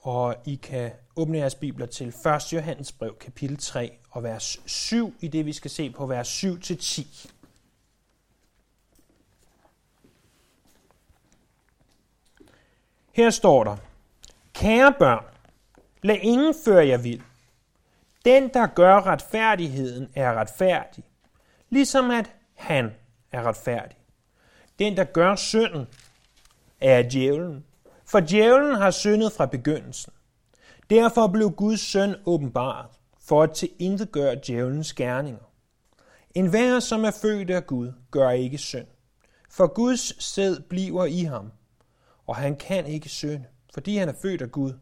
og I kan åbne jeres bibler til 1. Johannes brev, kapitel 3 og vers 7, i det vi skal se på vers 7-10. Her står der, Kære børn, lad ingen føre jer vild. Den, der gør retfærdigheden, er retfærdig, ligesom at han er retfærdig. Den, der gør synden, er djævlen, for djævlen har syndet fra begyndelsen. Derfor blev Guds søn åbenbaret, for at tilindegøre intet djævelens gerninger. En hver, som er født af Gud, gør ikke synd. For Guds sæd bliver i ham, og han kan ikke synde, fordi han er født af Gud.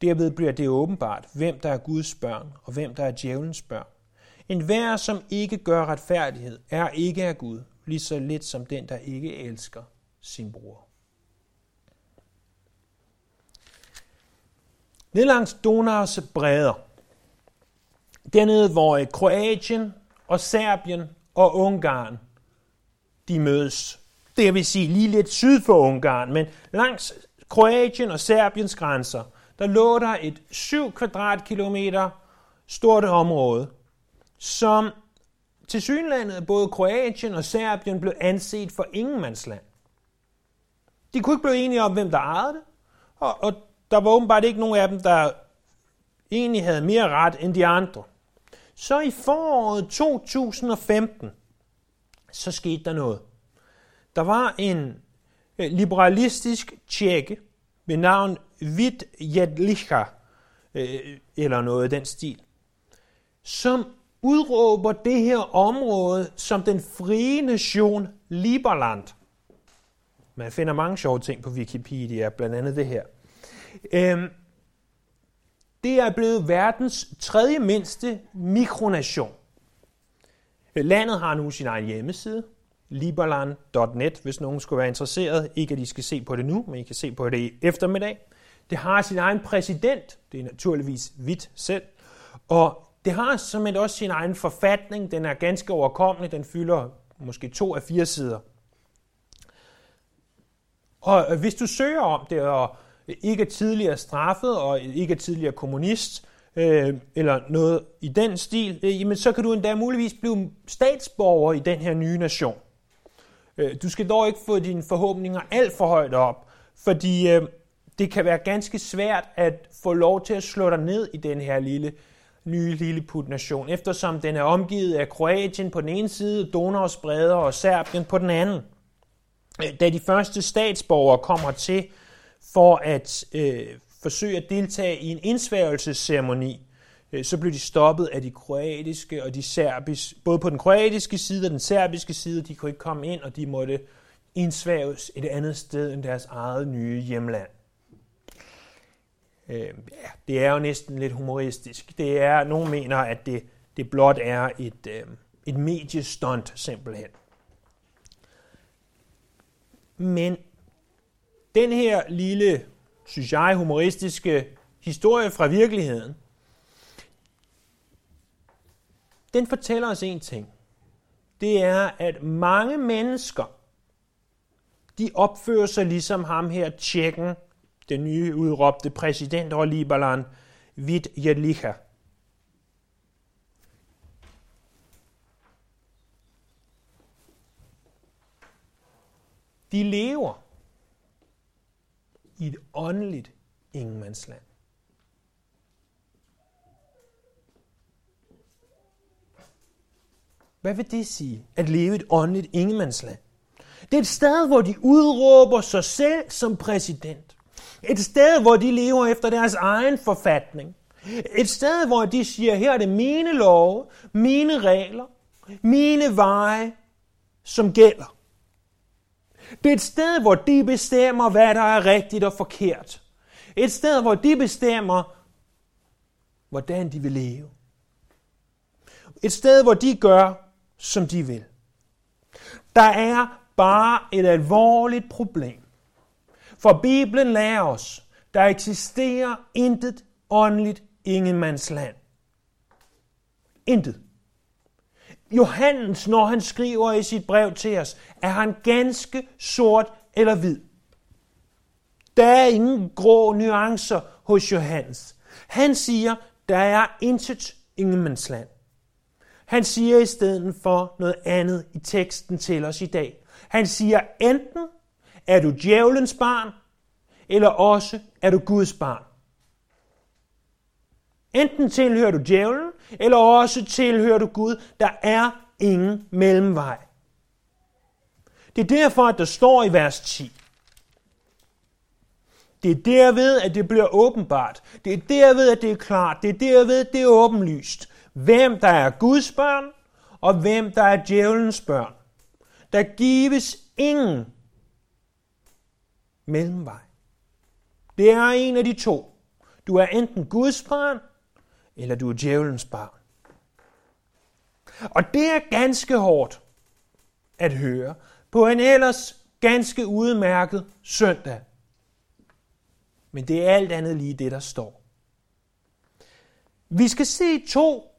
Derved bliver det åbenbart, hvem der er Guds børn, og hvem der er djævelens børn. En hver, som ikke gør retfærdighed, er ikke af Gud, lige så lidt som den, der ikke elsker sin bror. Ned langs Donaus bredder, dernede hvor øh, Kroatien og Serbien og Ungarn, de mødes. Det vil sige lige lidt syd for Ungarn, men langs Kroatien og Serbiens grænser, der lå der et 7 kvadratkilometer stort område, som til synlandet både Kroatien og Serbien blev anset for ingenmandsland. De kunne ikke blive enige om, hvem der ejede det, og, og der var åbenbart ikke nogen af dem, der egentlig havde mere ret end de andre. Så i foråret 2015, så skete der noget. Der var en øh, liberalistisk tjekke med navn Vid Jedlicha, øh, eller noget af den stil, som udråber det her område som den frie nation Liberland. Man finder mange sjove ting på Wikipedia, blandt andet det her. Øhm, det er blevet verdens tredje mindste mikronation. Landet har nu sin egen hjemmeside, liberland.net, hvis nogen skulle være interesseret. Ikke at I skal se på det nu, men I kan se på det i eftermiddag. Det har sin egen præsident, det er naturligvis hvidt selv, og det har som også sin egen forfatning, den er ganske overkommelig, den fylder måske to af fire sider. Og øh, hvis du søger om det, og ikke er tidligere straffet og ikke er tidligere kommunist, øh, eller noget i den stil, øh, jamen så kan du endda muligvis blive statsborger i den her nye nation. Øh, du skal dog ikke få dine forhåbninger alt for højt op, fordi øh, det kan være ganske svært at få lov til at slå dig ned i den her lille nye Lilliput-nation, eftersom den er omgivet af Kroatien på den ene side, Donaus bredder og Serbien på den anden. Øh, da de første statsborgere kommer til for at øh, forsøge at deltage i en indsværgelsesceremoni, øh, så blev de stoppet af de kroatiske og de serbiske, både på den kroatiske side og den serbiske side, de kunne ikke komme ind, og de måtte indsværges et andet sted end deres eget nye hjemland. Øh, ja, det er jo næsten lidt humoristisk. Det er, nogen mener, at det, det blot er et, øh, et mediestunt simpelthen. Men den her lille, synes jeg, humoristiske historie fra virkeligheden, den fortæller os en ting. Det er, at mange mennesker, de opfører sig ligesom ham her, tjekken, den nye udråbte præsident over Libanon, Vid Jedlicha. De lever i et åndeligt ingenmandsland. Hvad vil det sige, at leve i et åndeligt ingenmandsland? Det er et sted, hvor de udråber sig selv som præsident. Et sted, hvor de lever efter deres egen forfatning. Et sted, hvor de siger, her er det mine love, mine regler, mine veje, som gælder. Det er et sted, hvor de bestemmer, hvad der er rigtigt og forkert. Et sted, hvor de bestemmer, hvordan de vil leve. Et sted, hvor de gør, som de vil. Der er bare et alvorligt problem. For Bibelen lærer os, der eksisterer intet åndeligt ingenmandsland. Intet. Johannes, når han skriver i sit brev til os, er han ganske sort eller hvid. Der er ingen grå nuancer hos Johannes. Han siger, der er intet ingenmandsland. Han siger i stedet for noget andet i teksten til os i dag. Han siger, enten er du djævelens barn, eller også er du Guds barn. Enten tilhører du djævlen, eller også tilhører du Gud. Der er ingen mellemvej. Det er derfor, at der står i vers 10. Det er derved, at det bliver åbenbart. Det er derved, at det er klart. Det er derved, at det er åbenlyst. Hvem der er Guds børn, og hvem der er djævelens børn. Der gives ingen mellemvej. Det er en af de to. Du er enten Guds barn, eller du er djævelens barn. Og det er ganske hårdt at høre på en ellers ganske udmærket søndag. Men det er alt andet lige det, der står. Vi skal se to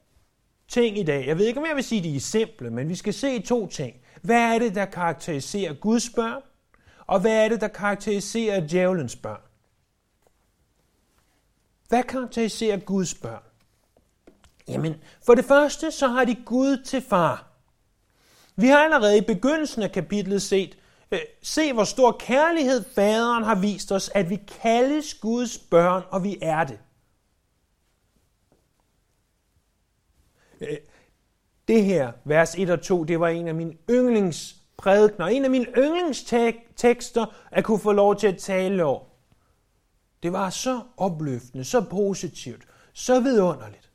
ting i dag. Jeg ved ikke, om jeg vil sige, at de er simple, men vi skal se to ting. Hvad er det, der karakteriserer Guds børn? Og hvad er det, der karakteriserer djævelens børn? Hvad karakteriserer Guds børn? Jamen, for det første, så har de Gud til far. Vi har allerede i begyndelsen af kapitlet set, øh, se hvor stor kærlighed faderen har vist os, at vi kaldes Guds børn, og vi er det. Øh, det her, vers 1 og 2, det var en af mine yndlingsprædikner, en af mine yndlingstekster at kunne få lov til at tale over. Det var så opløftende, så positivt, så vidunderligt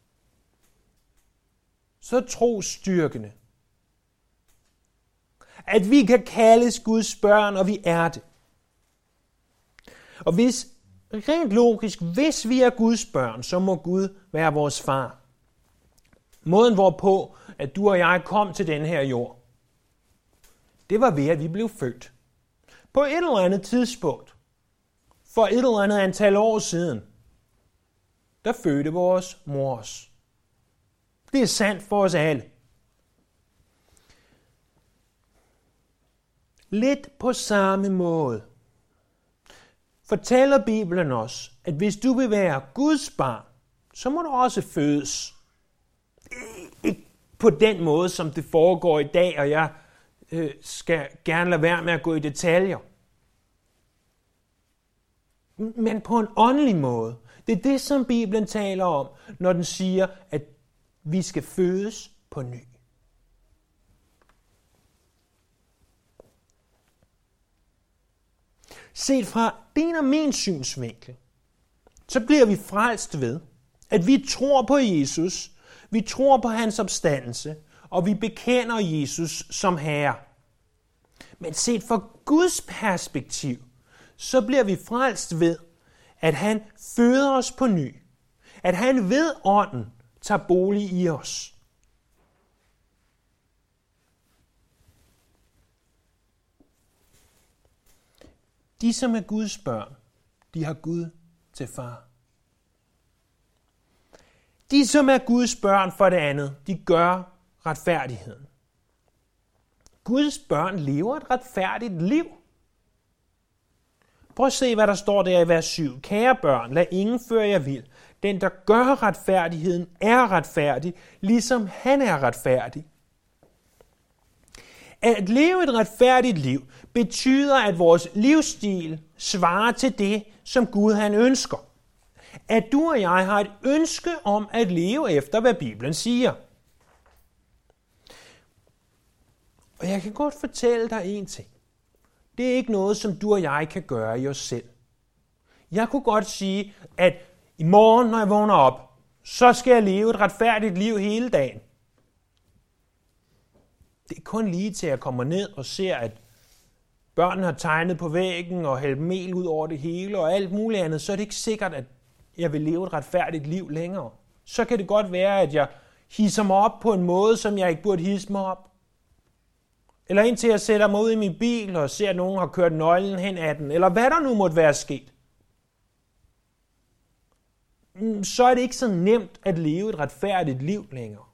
så trosstyrkende. At vi kan kaldes Guds børn, og vi er det. Og hvis, rent logisk, hvis vi er Guds børn, så må Gud være vores far. Måden hvorpå, at du og jeg kom til den her jord, det var ved, at vi blev født. På et eller andet tidspunkt, for et eller andet antal år siden, der fødte vores mor os. Det er sandt for os alle. Lidt på samme måde fortæller Bibelen os, at hvis du vil være Guds barn, så må du også fødes. Ikke på den måde, som det foregår i dag, og jeg øh, skal gerne lade være med at gå i detaljer. Men på en åndelig måde. Det er det, som Bibelen taler om, når den siger, at vi skal fødes på ny. Set fra din og min synsvinkel, så bliver vi frelst ved, at vi tror på Jesus, vi tror på hans opstandelse, og vi bekender Jesus som Herre. Men set fra Guds perspektiv, så bliver vi frelst ved, at han føder os på ny. At han ved ånden tager bolig i os. De, som er Guds børn, de har Gud til far. De, som er Guds børn for det andet, de gør retfærdigheden. Guds børn lever et retfærdigt liv. Prøv at se, hvad der står der i vers 7. Kære børn, lad ingen føre jer vild. Den, der gør retfærdigheden, er retfærdig, ligesom han er retfærdig. At leve et retfærdigt liv betyder, at vores livsstil svarer til det, som Gud han ønsker. At du og jeg har et ønske om at leve efter, hvad Bibelen siger. Og jeg kan godt fortælle dig en ting. Det er ikke noget, som du og jeg kan gøre i os selv. Jeg kunne godt sige, at i morgen, når jeg vågner op, så skal jeg leve et retfærdigt liv hele dagen. Det er kun lige til, at jeg kommer ned og ser, at børnene har tegnet på væggen og hældt mel ud over det hele og alt muligt andet, så er det ikke sikkert, at jeg vil leve et retfærdigt liv længere. Så kan det godt være, at jeg hisser mig op på en måde, som jeg ikke burde hisse mig op. Eller indtil jeg sætter mig ud i min bil og ser, at nogen har kørt nøglen hen ad den, eller hvad der nu måtte være sket. Mm, så er det ikke så nemt at leve et retfærdigt liv længere.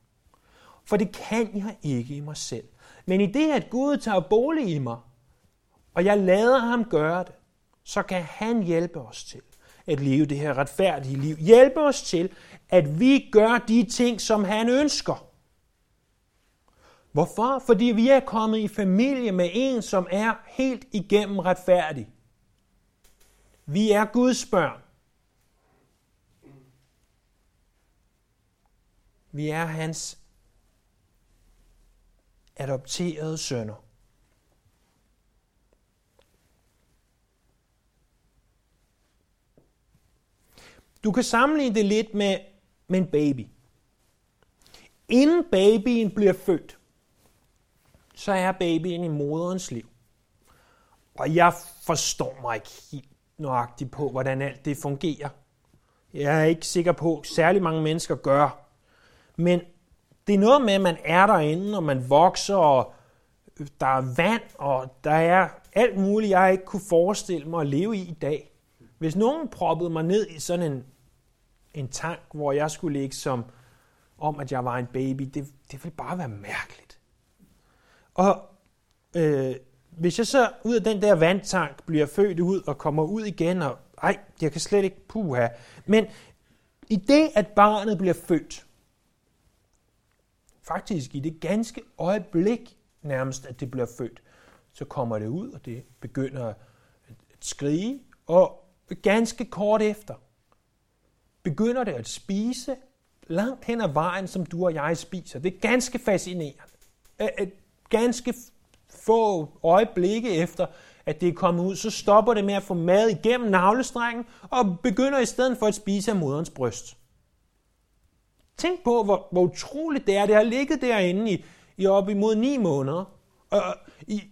For det kan jeg ikke i mig selv. Men i det, at Gud tager bolig i mig, og jeg lader ham gøre det, så kan han hjælpe os til at leve det her retfærdige liv. Hjælpe os til, at vi gør de ting, som han ønsker. Hvorfor? Fordi vi er kommet i familie med en, som er helt igennem retfærdig. Vi er Guds børn. Vi er hans adopterede sønner. Du kan sammenligne det lidt med, med en baby. Inden babyen bliver født, så er babyen i moderens liv. Og jeg forstår mig ikke helt nøjagtigt på, hvordan alt det fungerer. Jeg er ikke sikker på, at særlig mange mennesker gør. Men det er noget med, at man er derinde, og man vokser, og der er vand, og der er alt muligt, jeg ikke kunne forestille mig at leve i i dag. Hvis nogen proppede mig ned i sådan en, en tank, hvor jeg skulle ligge som om, at jeg var en baby, det, det ville bare være mærkeligt. Og øh, hvis jeg så ud af den der vandtank bliver født ud og kommer ud igen, og ej, jeg kan slet ikke puha. Men i det, at barnet bliver født, faktisk i det ganske øjeblik nærmest, at det bliver født, så kommer det ud, og det begynder at skrige, og ganske kort efter begynder det at spise langt hen ad vejen, som du og jeg spiser. Det er ganske fascinerende. Ganske få øjeblikke efter, at det er kommet ud, så stopper det med at få mad igennem navlestrengen og begynder i stedet for at spise af moderens bryst. Tænk på, hvor, hvor utroligt det er. Det har ligget derinde i, i op imod ni måneder. Og i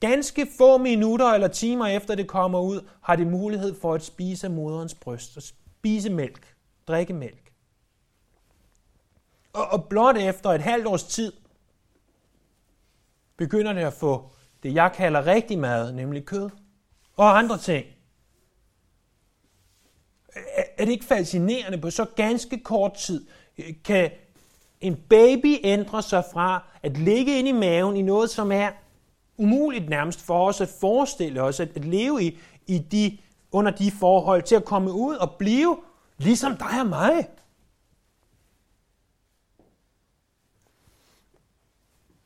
ganske få minutter eller timer efter det kommer ud, har det mulighed for at spise af moderens bryst og spise mælk, drikke mælk. Og, og blot efter et halvt års tid, begynder det at få det, jeg kalder rigtig mad, nemlig kød og andre ting. Er det ikke fascinerende på så ganske kort tid, øh, kan en baby ændre sig fra at ligge inde i maven i noget, som er umuligt nærmest for os at forestille os, at, at leve i, i de, under de forhold, til at komme ud og blive ligesom dig og mig.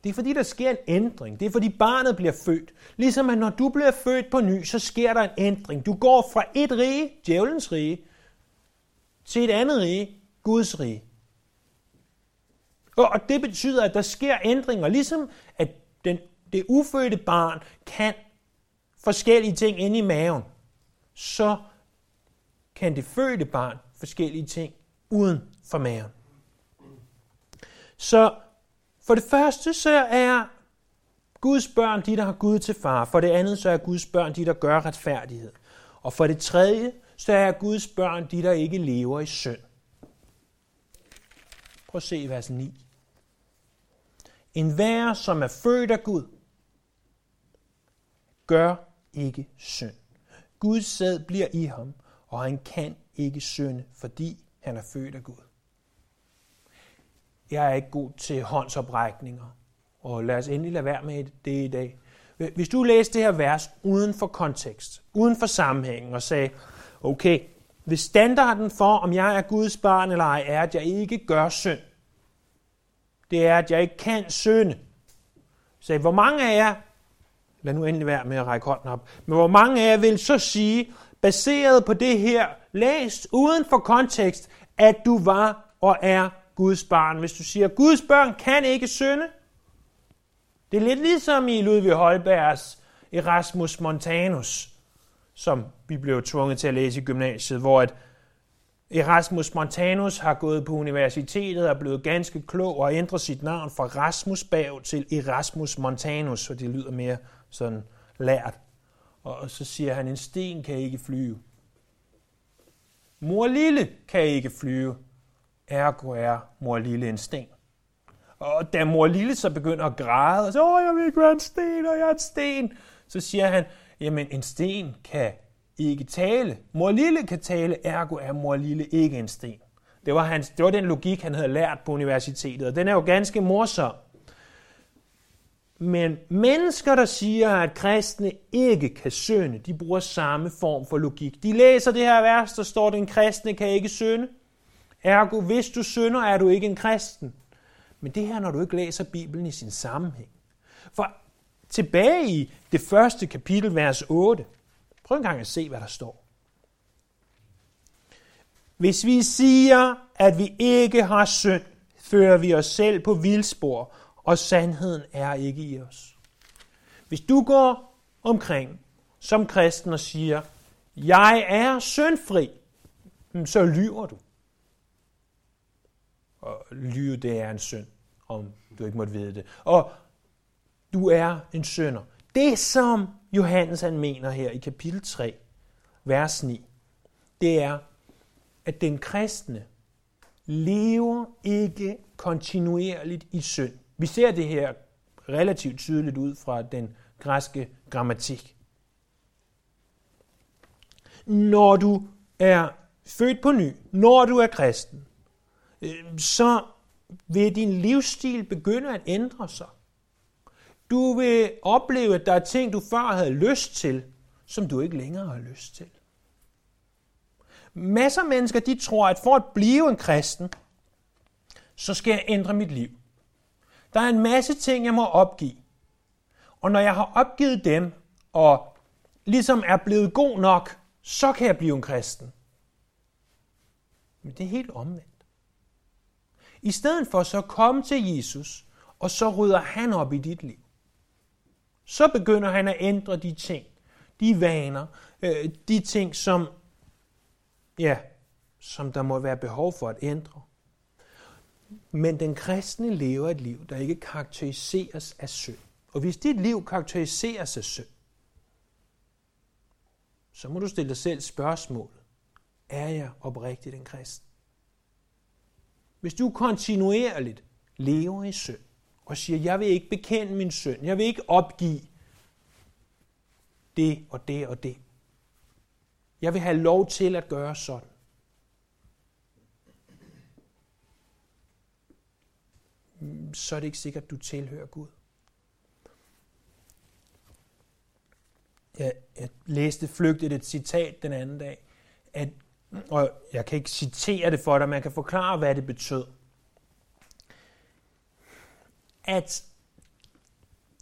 Det er fordi, der sker en ændring. Det er fordi, barnet bliver født. Ligesom at når du bliver født på ny, så sker der en ændring. Du går fra et rige, djævelens rige, til et andet rige, Guds rige. Og det betyder, at der sker ændringer, ligesom at den, det ufødte barn kan forskellige ting inde i maven, så kan det fødte barn forskellige ting uden for maven. Så for det første så er Guds børn de, der har Gud til far. For det andet så er Guds børn de, der gør retfærdighed. Og for det tredje så er Guds børn de, der ikke lever i synd. Prøv at se vers 9. En hver, som er født af Gud, gør ikke synd. Guds sæd bliver i ham, og han kan ikke synde, fordi han er født af Gud. Jeg er ikke god til håndsoprækninger, og lad os endelig lade være med det i dag. Hvis du læste det her vers uden for kontekst, uden for sammenhængen, og sagde, okay, hvis standarden for, om jeg er Guds barn eller ej, er, at jeg ikke gør synd, det er, at jeg ikke kan synde. Så hvor mange af jer, lad nu endelig være med at række hånden op, men hvor mange af jer vil så sige, baseret på det her, læst uden for kontekst, at du var og er Guds barn. Hvis du siger, at Guds børn kan ikke synde, det er lidt ligesom i Ludvig Holbergs Erasmus Montanus, som vi blev tvunget til at læse i gymnasiet, hvor at Erasmus Montanus har gået på universitetet og er blevet ganske klog og ændret sit navn fra Rasmus Bav til Erasmus Montanus, så det lyder mere sådan lært. Og så siger han, en sten kan ikke flyve. Mor Lille kan ikke flyve. Ergo er mor Lille en sten. Og da mor Lille så begynder at græde, og så, åh, jeg vil ikke være en sten, og jeg er en sten, så siger han, jamen en sten kan ikke tale. Mor Lille kan tale, ergo er mor Lille ikke en sten. Det var, hans, det var den logik, han havde lært på universitetet, og den er jo ganske morsom. Men mennesker, der siger, at kristne ikke kan synde, de bruger samme form for logik. De læser det her vers, der står, at kristne kan ikke synde. Ergo, hvis du synder, er du ikke en kristen. Men det her, når du ikke læser Bibelen i sin sammenhæng. For tilbage i det første kapitel, vers 8, prøv en gang at se, hvad der står. Hvis vi siger, at vi ikke har synd, fører vi os selv på vildspor, og sandheden er ikke i os. Hvis du går omkring som kristen og siger, jeg er syndfri, så lyver du. Og lyve, det er en synd, om du ikke måtte vide det. Og du er en synder. Det, som Johannes han mener her i kapitel 3, vers 9, det er, at den kristne lever ikke kontinuerligt i synd. Vi ser det her relativt tydeligt ud fra den græske grammatik. Når du er født på ny, når du er kristen, Øhm, så vil din livsstil begynde at ændre sig. Du vil opleve, at der er ting, du før havde lyst til, som du ikke længere har lyst til. Masser af mennesker, de tror, at for at blive en kristen, så skal jeg ændre mit liv. Der er en masse ting, jeg må opgive. Og når jeg har opgivet dem, og ligesom er blevet god nok, så kan jeg blive en kristen. Men det er helt omvendt. I stedet for så komme til Jesus, og så rydder han op i dit liv. Så begynder han at ændre de ting, de vaner, øh, de ting, som, ja, som der må være behov for at ændre. Men den kristne lever et liv, der ikke karakteriseres af synd. Og hvis dit liv karakteriseres af synd, så må du stille dig selv spørgsmålet. Er jeg oprigtigt en kristen? Hvis du kontinuerligt lever i synd, og siger, jeg vil ikke bekende min synd, jeg vil ikke opgive det og det og det. Jeg vil have lov til at gøre sådan. så er det ikke sikkert, at du tilhører Gud. Jeg, jeg læste flygtigt et citat den anden dag, at, og jeg kan ikke citere det for dig, man kan forklare, hvad det betød. At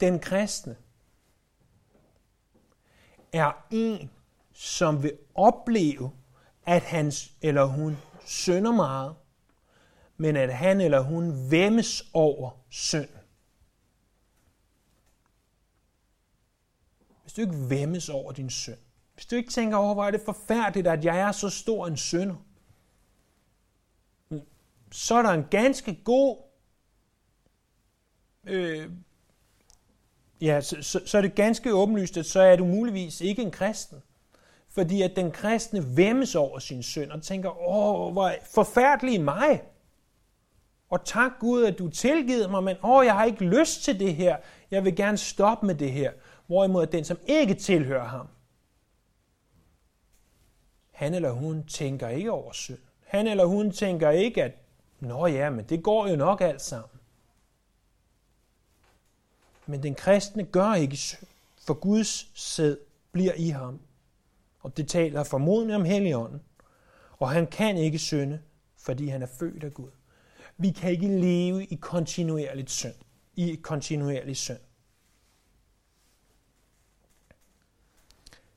den kristne er en, som vil opleve, at han eller hun synder meget, men at han eller hun væmmes over synd. Hvis du ikke væmmes over din synd, hvis du ikke tænker over, hvor er det forfærdeligt, at jeg er så stor en synder, så er der en ganske god øh, ja, så, så, så er det ganske åbenlyst, at så er du muligvis ikke en kristen. Fordi at den kristne væmmes over sin synd og tænker, åh, hvor forfærdelig mig. Og tak Gud, at du tilgivet mig, men åh, jeg har ikke lyst til det her. Jeg vil gerne stoppe med det her. Hvorimod den, som ikke tilhører ham, han eller hun tænker ikke over synd. Han eller hun tænker ikke, at nå ja, men det går jo nok alt sammen. Men den kristne gør ikke synd, for Guds sæd bliver i ham. Og det taler formodentlig om Helligånden. Og han kan ikke synde, fordi han er født af Gud. Vi kan ikke leve i kontinuerligt synd. I kontinuerlig synd.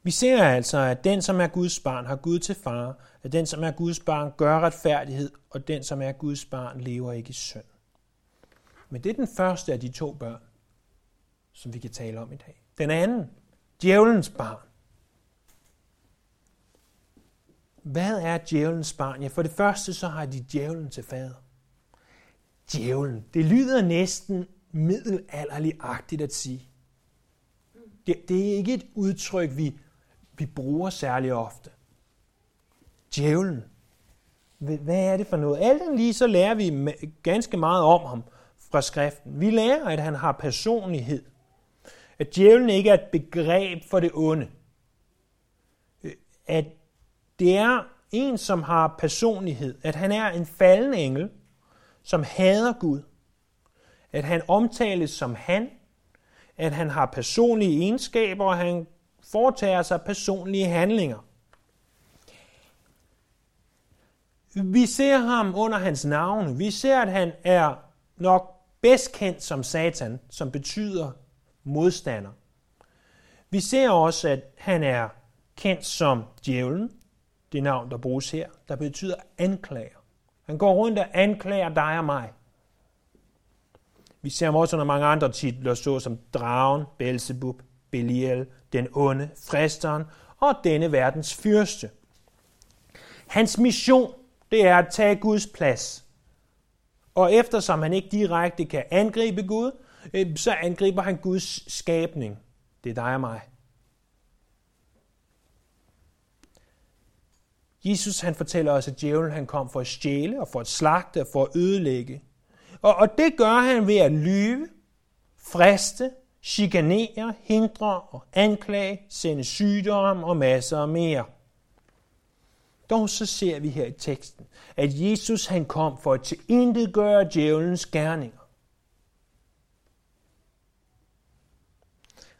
Vi ser altså, at den, som er Guds barn, har Gud til far, at den, som er Guds barn, gør retfærdighed, og den, som er Guds barn, lever ikke i synd. Men det er den første af de to børn, som vi kan tale om i dag. Den anden, djævelens barn. Hvad er djævelens barn? Ja, for det første så har de djævlen til fader djævlen. Det lyder næsten middelalderligt at sige. Det, det er ikke et udtryk, vi, vi bruger særlig ofte. Djævlen. Hvad er det for noget? Alt lige så lærer vi ganske meget om ham fra skriften. Vi lærer, at han har personlighed. At djævlen ikke er et begreb for det onde. Øh, at det er en, som har personlighed. At han er en falden engel, som hader Gud, at han omtales som han, at han har personlige egenskaber, og han foretager sig personlige handlinger. Vi ser ham under hans navn. Vi ser, at han er nok bedst kendt som Satan, som betyder modstander. Vi ser også, at han er kendt som djævlen, det navn, der bruges her, der betyder anklager. Han går rundt og anklager dig og mig. Vi ser ham også under mange andre titler, såsom Dragen, Belzebub, Belial, den onde, Fristeren og denne verdens fyrste. Hans mission, det er at tage Guds plads. Og eftersom han ikke direkte kan angribe Gud, øh, så angriber han Guds skabning. Det er dig og mig. Jesus han fortæller os, at djævlen han kom for at stjæle og for at slagte og for at ødelægge. Og, og det gør han ved at lyve, friste, chikanere, hindre og anklage, sende sygdomme og masser af mere. Dog så ser vi her i teksten, at Jesus han kom for at tilintetgøre djævelens gerninger.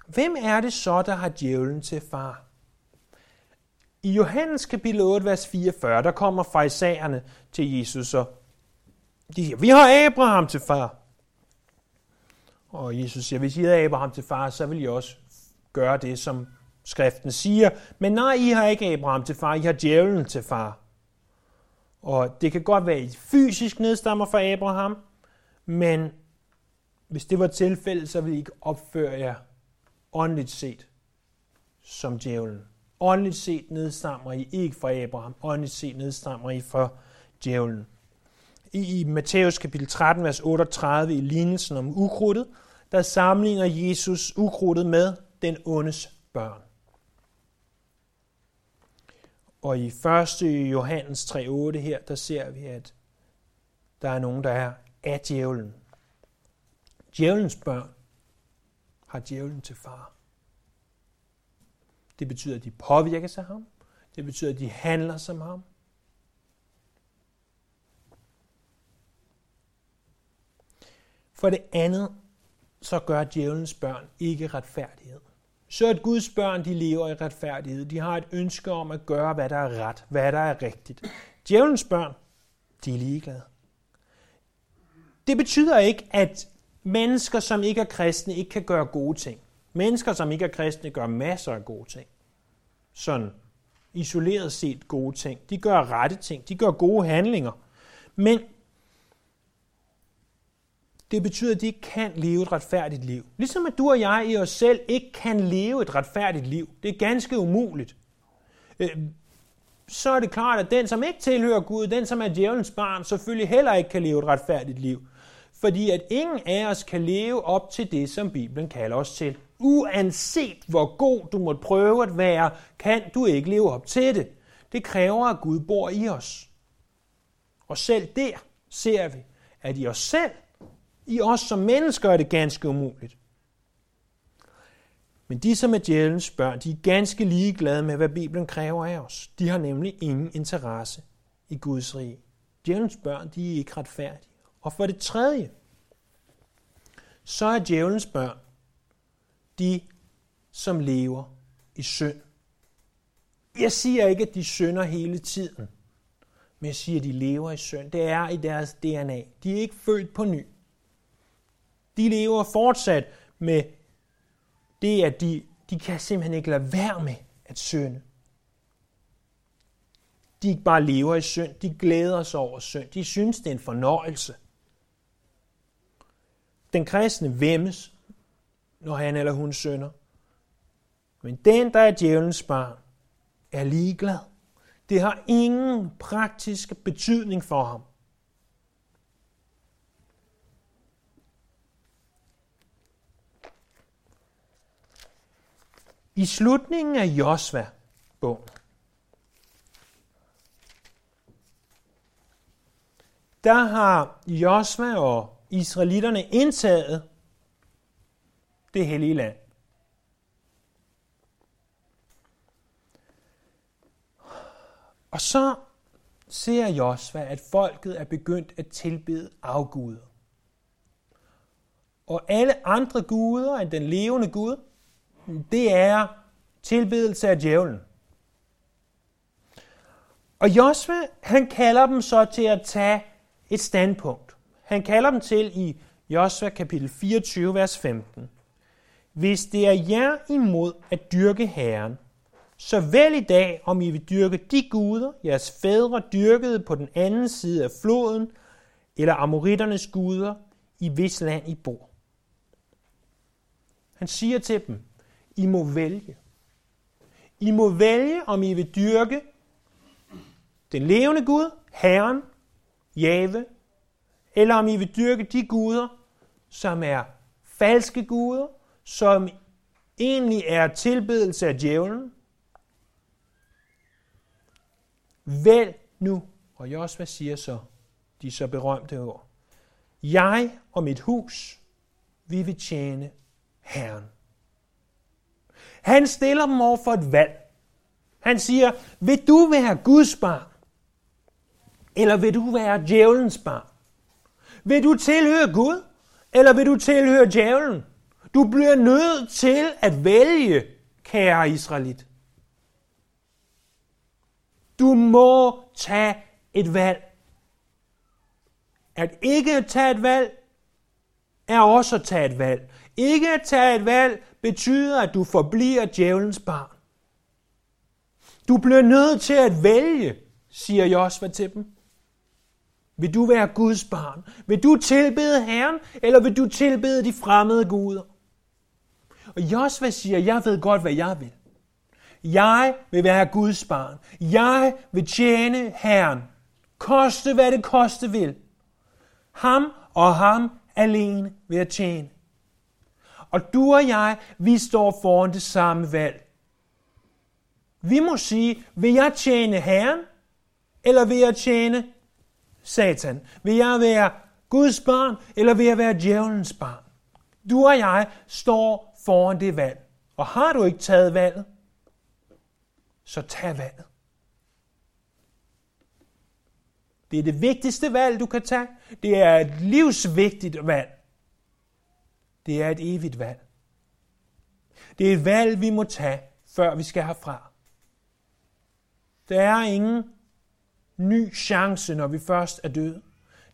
Hvem er det så, der har djævlen til far? I Johannes kapitel 8, vers 44, der kommer farisæerne til Jesus, og de siger, vi har Abraham til far. Og Jesus siger, hvis I havde Abraham til far, så vil I også gøre det, som skriften siger. Men nej, I har ikke Abraham til far, I har djævlen til far. Og det kan godt være, at I fysisk nedstammer fra Abraham, men hvis det var tilfældet, så ville I ikke opføre jer åndeligt set som djævlen. Åndeligt set nedstammer I ikke fra Abraham. Åndeligt set nedstammer I fra djævlen. I, Matthæus kapitel 13, vers 38, i lignelsen om ukrudtet, der sammenligner Jesus ukrudtet med den ondes børn. Og i 1. Johannes 3.8 her, der ser vi, at der er nogen, der er af djævlen. Djævelens børn har djævlen til far. Det betyder, at de påvirkes af ham. Det betyder, at de handler som ham. For det andet, så gør djævelens børn ikke retfærdighed. Så at Guds børn, de lever i retfærdighed. De har et ønske om at gøre, hvad der er ret, hvad der er rigtigt. Djævelens børn, de er ligeglade. Det betyder ikke, at mennesker, som ikke er kristne, ikke kan gøre gode ting. Mennesker, som ikke er kristne, gør masser af gode ting. Sådan isoleret set gode ting. De gør rette ting. De gør gode handlinger. Men det betyder, at de ikke kan leve et retfærdigt liv. Ligesom at du og jeg i os selv ikke kan leve et retfærdigt liv. Det er ganske umuligt. Øh, så er det klart, at den, som ikke tilhører Gud, den, som er djævelens barn, selvfølgelig heller ikke kan leve et retfærdigt liv. Fordi at ingen af os kan leve op til det, som Bibelen kalder os til. Uanset hvor god du måtte prøve at være, kan du ikke leve op til det. Det kræver, at Gud bor i os. Og selv der ser vi, at i os selv, i os som mennesker, er det ganske umuligt. Men de, som er djævelens børn, de er ganske ligeglade med, hvad Bibelen kræver af os. De har nemlig ingen interesse i Guds rige. Djævelens børn, de er ikke retfærdige. Og for det tredje, så er djævelens børn de, som lever i synd. Jeg siger ikke, at de synder hele tiden, men jeg siger, at de lever i synd. Det er i deres DNA. De er ikke født på ny. De lever fortsat med det, at de, de kan simpelthen ikke lade være med at synde. De ikke bare lever i synd, de glæder sig over synd. De synes, det er en fornøjelse. Den kristne vemmes, når han eller hun synder. Men den, der er djævelens barn, er ligeglad. Det har ingen praktisk betydning for ham. I slutningen af Josva bogen, der har Josva og israelitterne indtaget det hellige land. Og så ser Josva, at folket er begyndt at tilbede afguder. og alle andre guder end den levende Gud, det er tilbedelse af djævlen. Og Josve, han kalder dem så til at tage et standpunkt. Han kalder dem til i Josva kapitel 24, vers 15. Hvis det er jer imod at dyrke Herren, så vælg i dag, om I vil dyrke de guder, jeres fædre dyrkede på den anden side af floden, eller amoritternes guder, i hvis land I bor. Han siger til dem, i må vælge. I må vælge, om I vil dyrke den levende Gud, Herren, Jave, eller om I vil dyrke de guder, som er falske guder, som egentlig er tilbedelse af djævlen. Vælg nu, og Josva siger så, de så berømte ord. Jeg og mit hus, vi vil tjene Herren. Han stiller dem over for et valg. Han siger, vil du være Guds barn? Eller vil du være djævelens barn? Vil du tilhøre Gud? Eller vil du tilhøre djævlen? Du bliver nødt til at vælge, kære Israelit. Du må tage et valg. At ikke tage et valg, er også at tage et valg. Ikke at tage et valg betyder, at du forbliver djævelens barn. Du bliver nødt til at vælge, siger Josva til dem. Vil du være Guds barn? Vil du tilbede Herren, eller vil du tilbede de fremmede guder? Og Josva siger, jeg ved godt, hvad jeg vil. Jeg vil være Guds barn. Jeg vil tjene Herren. Koste, hvad det koste vil. Ham og ham alene vil jeg tjene. Og du og jeg, vi står foran det samme valg. Vi må sige, vil jeg tjene Herren, eller vil jeg tjene Satan? Vil jeg være Guds barn, eller vil jeg være djævelens barn? Du og jeg står foran det valg. Og har du ikke taget valget, så tag valget. Det er det vigtigste valg, du kan tage. Det er et livsvigtigt valg. Det er et evigt valg. Det er et valg, vi må tage, før vi skal herfra. Der er ingen ny chance, når vi først er døde.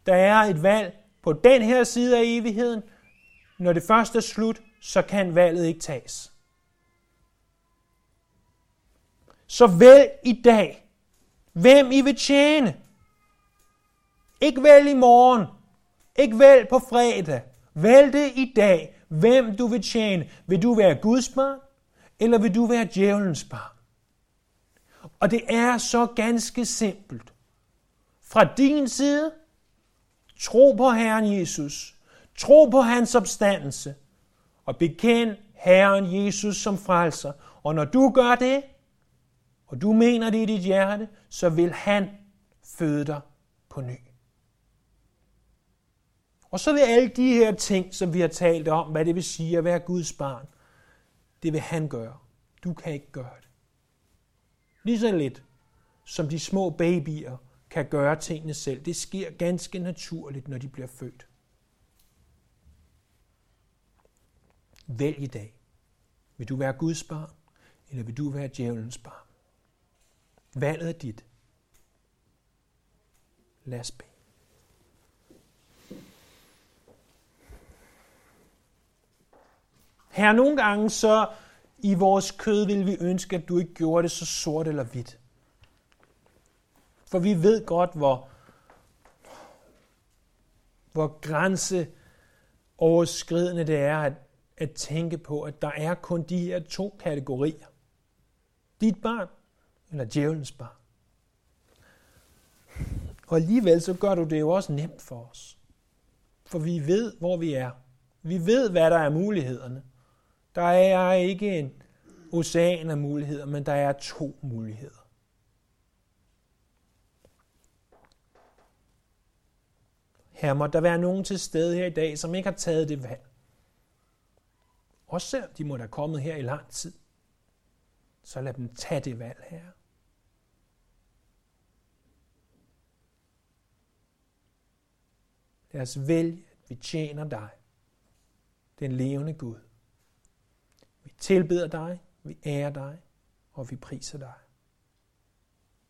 Der er et valg på den her side af evigheden. Når det først er slut, så kan valget ikke tages. Så vælg i dag, hvem I vil tjene. Ikke vælg i morgen. Ikke vælg på fredag. Vælg det i dag, hvem du vil tjene. Vil du være Guds barn, eller vil du være djævelens barn? Og det er så ganske simpelt. Fra din side, tro på Herren Jesus. Tro på hans opstandelse. Og bekend Herren Jesus som frelser. Og når du gør det, og du mener det i dit hjerte, så vil han føde dig på ny. Og så vil alle de her ting, som vi har talt om, hvad det vil sige at være Guds barn, det vil han gøre. Du kan ikke gøre det. Lige så lidt som de små babyer kan gøre tingene selv. Det sker ganske naturligt, når de bliver født. Vælg i dag. Vil du være Guds barn, eller vil du være djævelens barn? Valget er dit. Lad os bede. Her nogle gange så i vores kød vil vi ønske, at du ikke gjorde det så sort eller hvidt. For vi ved godt, hvor, hvor grænseoverskridende det er at, at tænke på, at der er kun de her to kategorier. Dit barn eller djævelens barn. Og alligevel så gør du det jo også nemt for os. For vi ved, hvor vi er. Vi ved, hvad der er mulighederne. Der er ikke en ocean af muligheder, men der er to muligheder. Her må der være nogen til stede her i dag, som ikke har taget det valg. Også selv de må have kommet her i lang tid. Så lad dem tage det valg her. Lad os vælge, at vi tjener dig. den levende Gud. Tilbeder dig, vi ærer dig, og vi priser dig.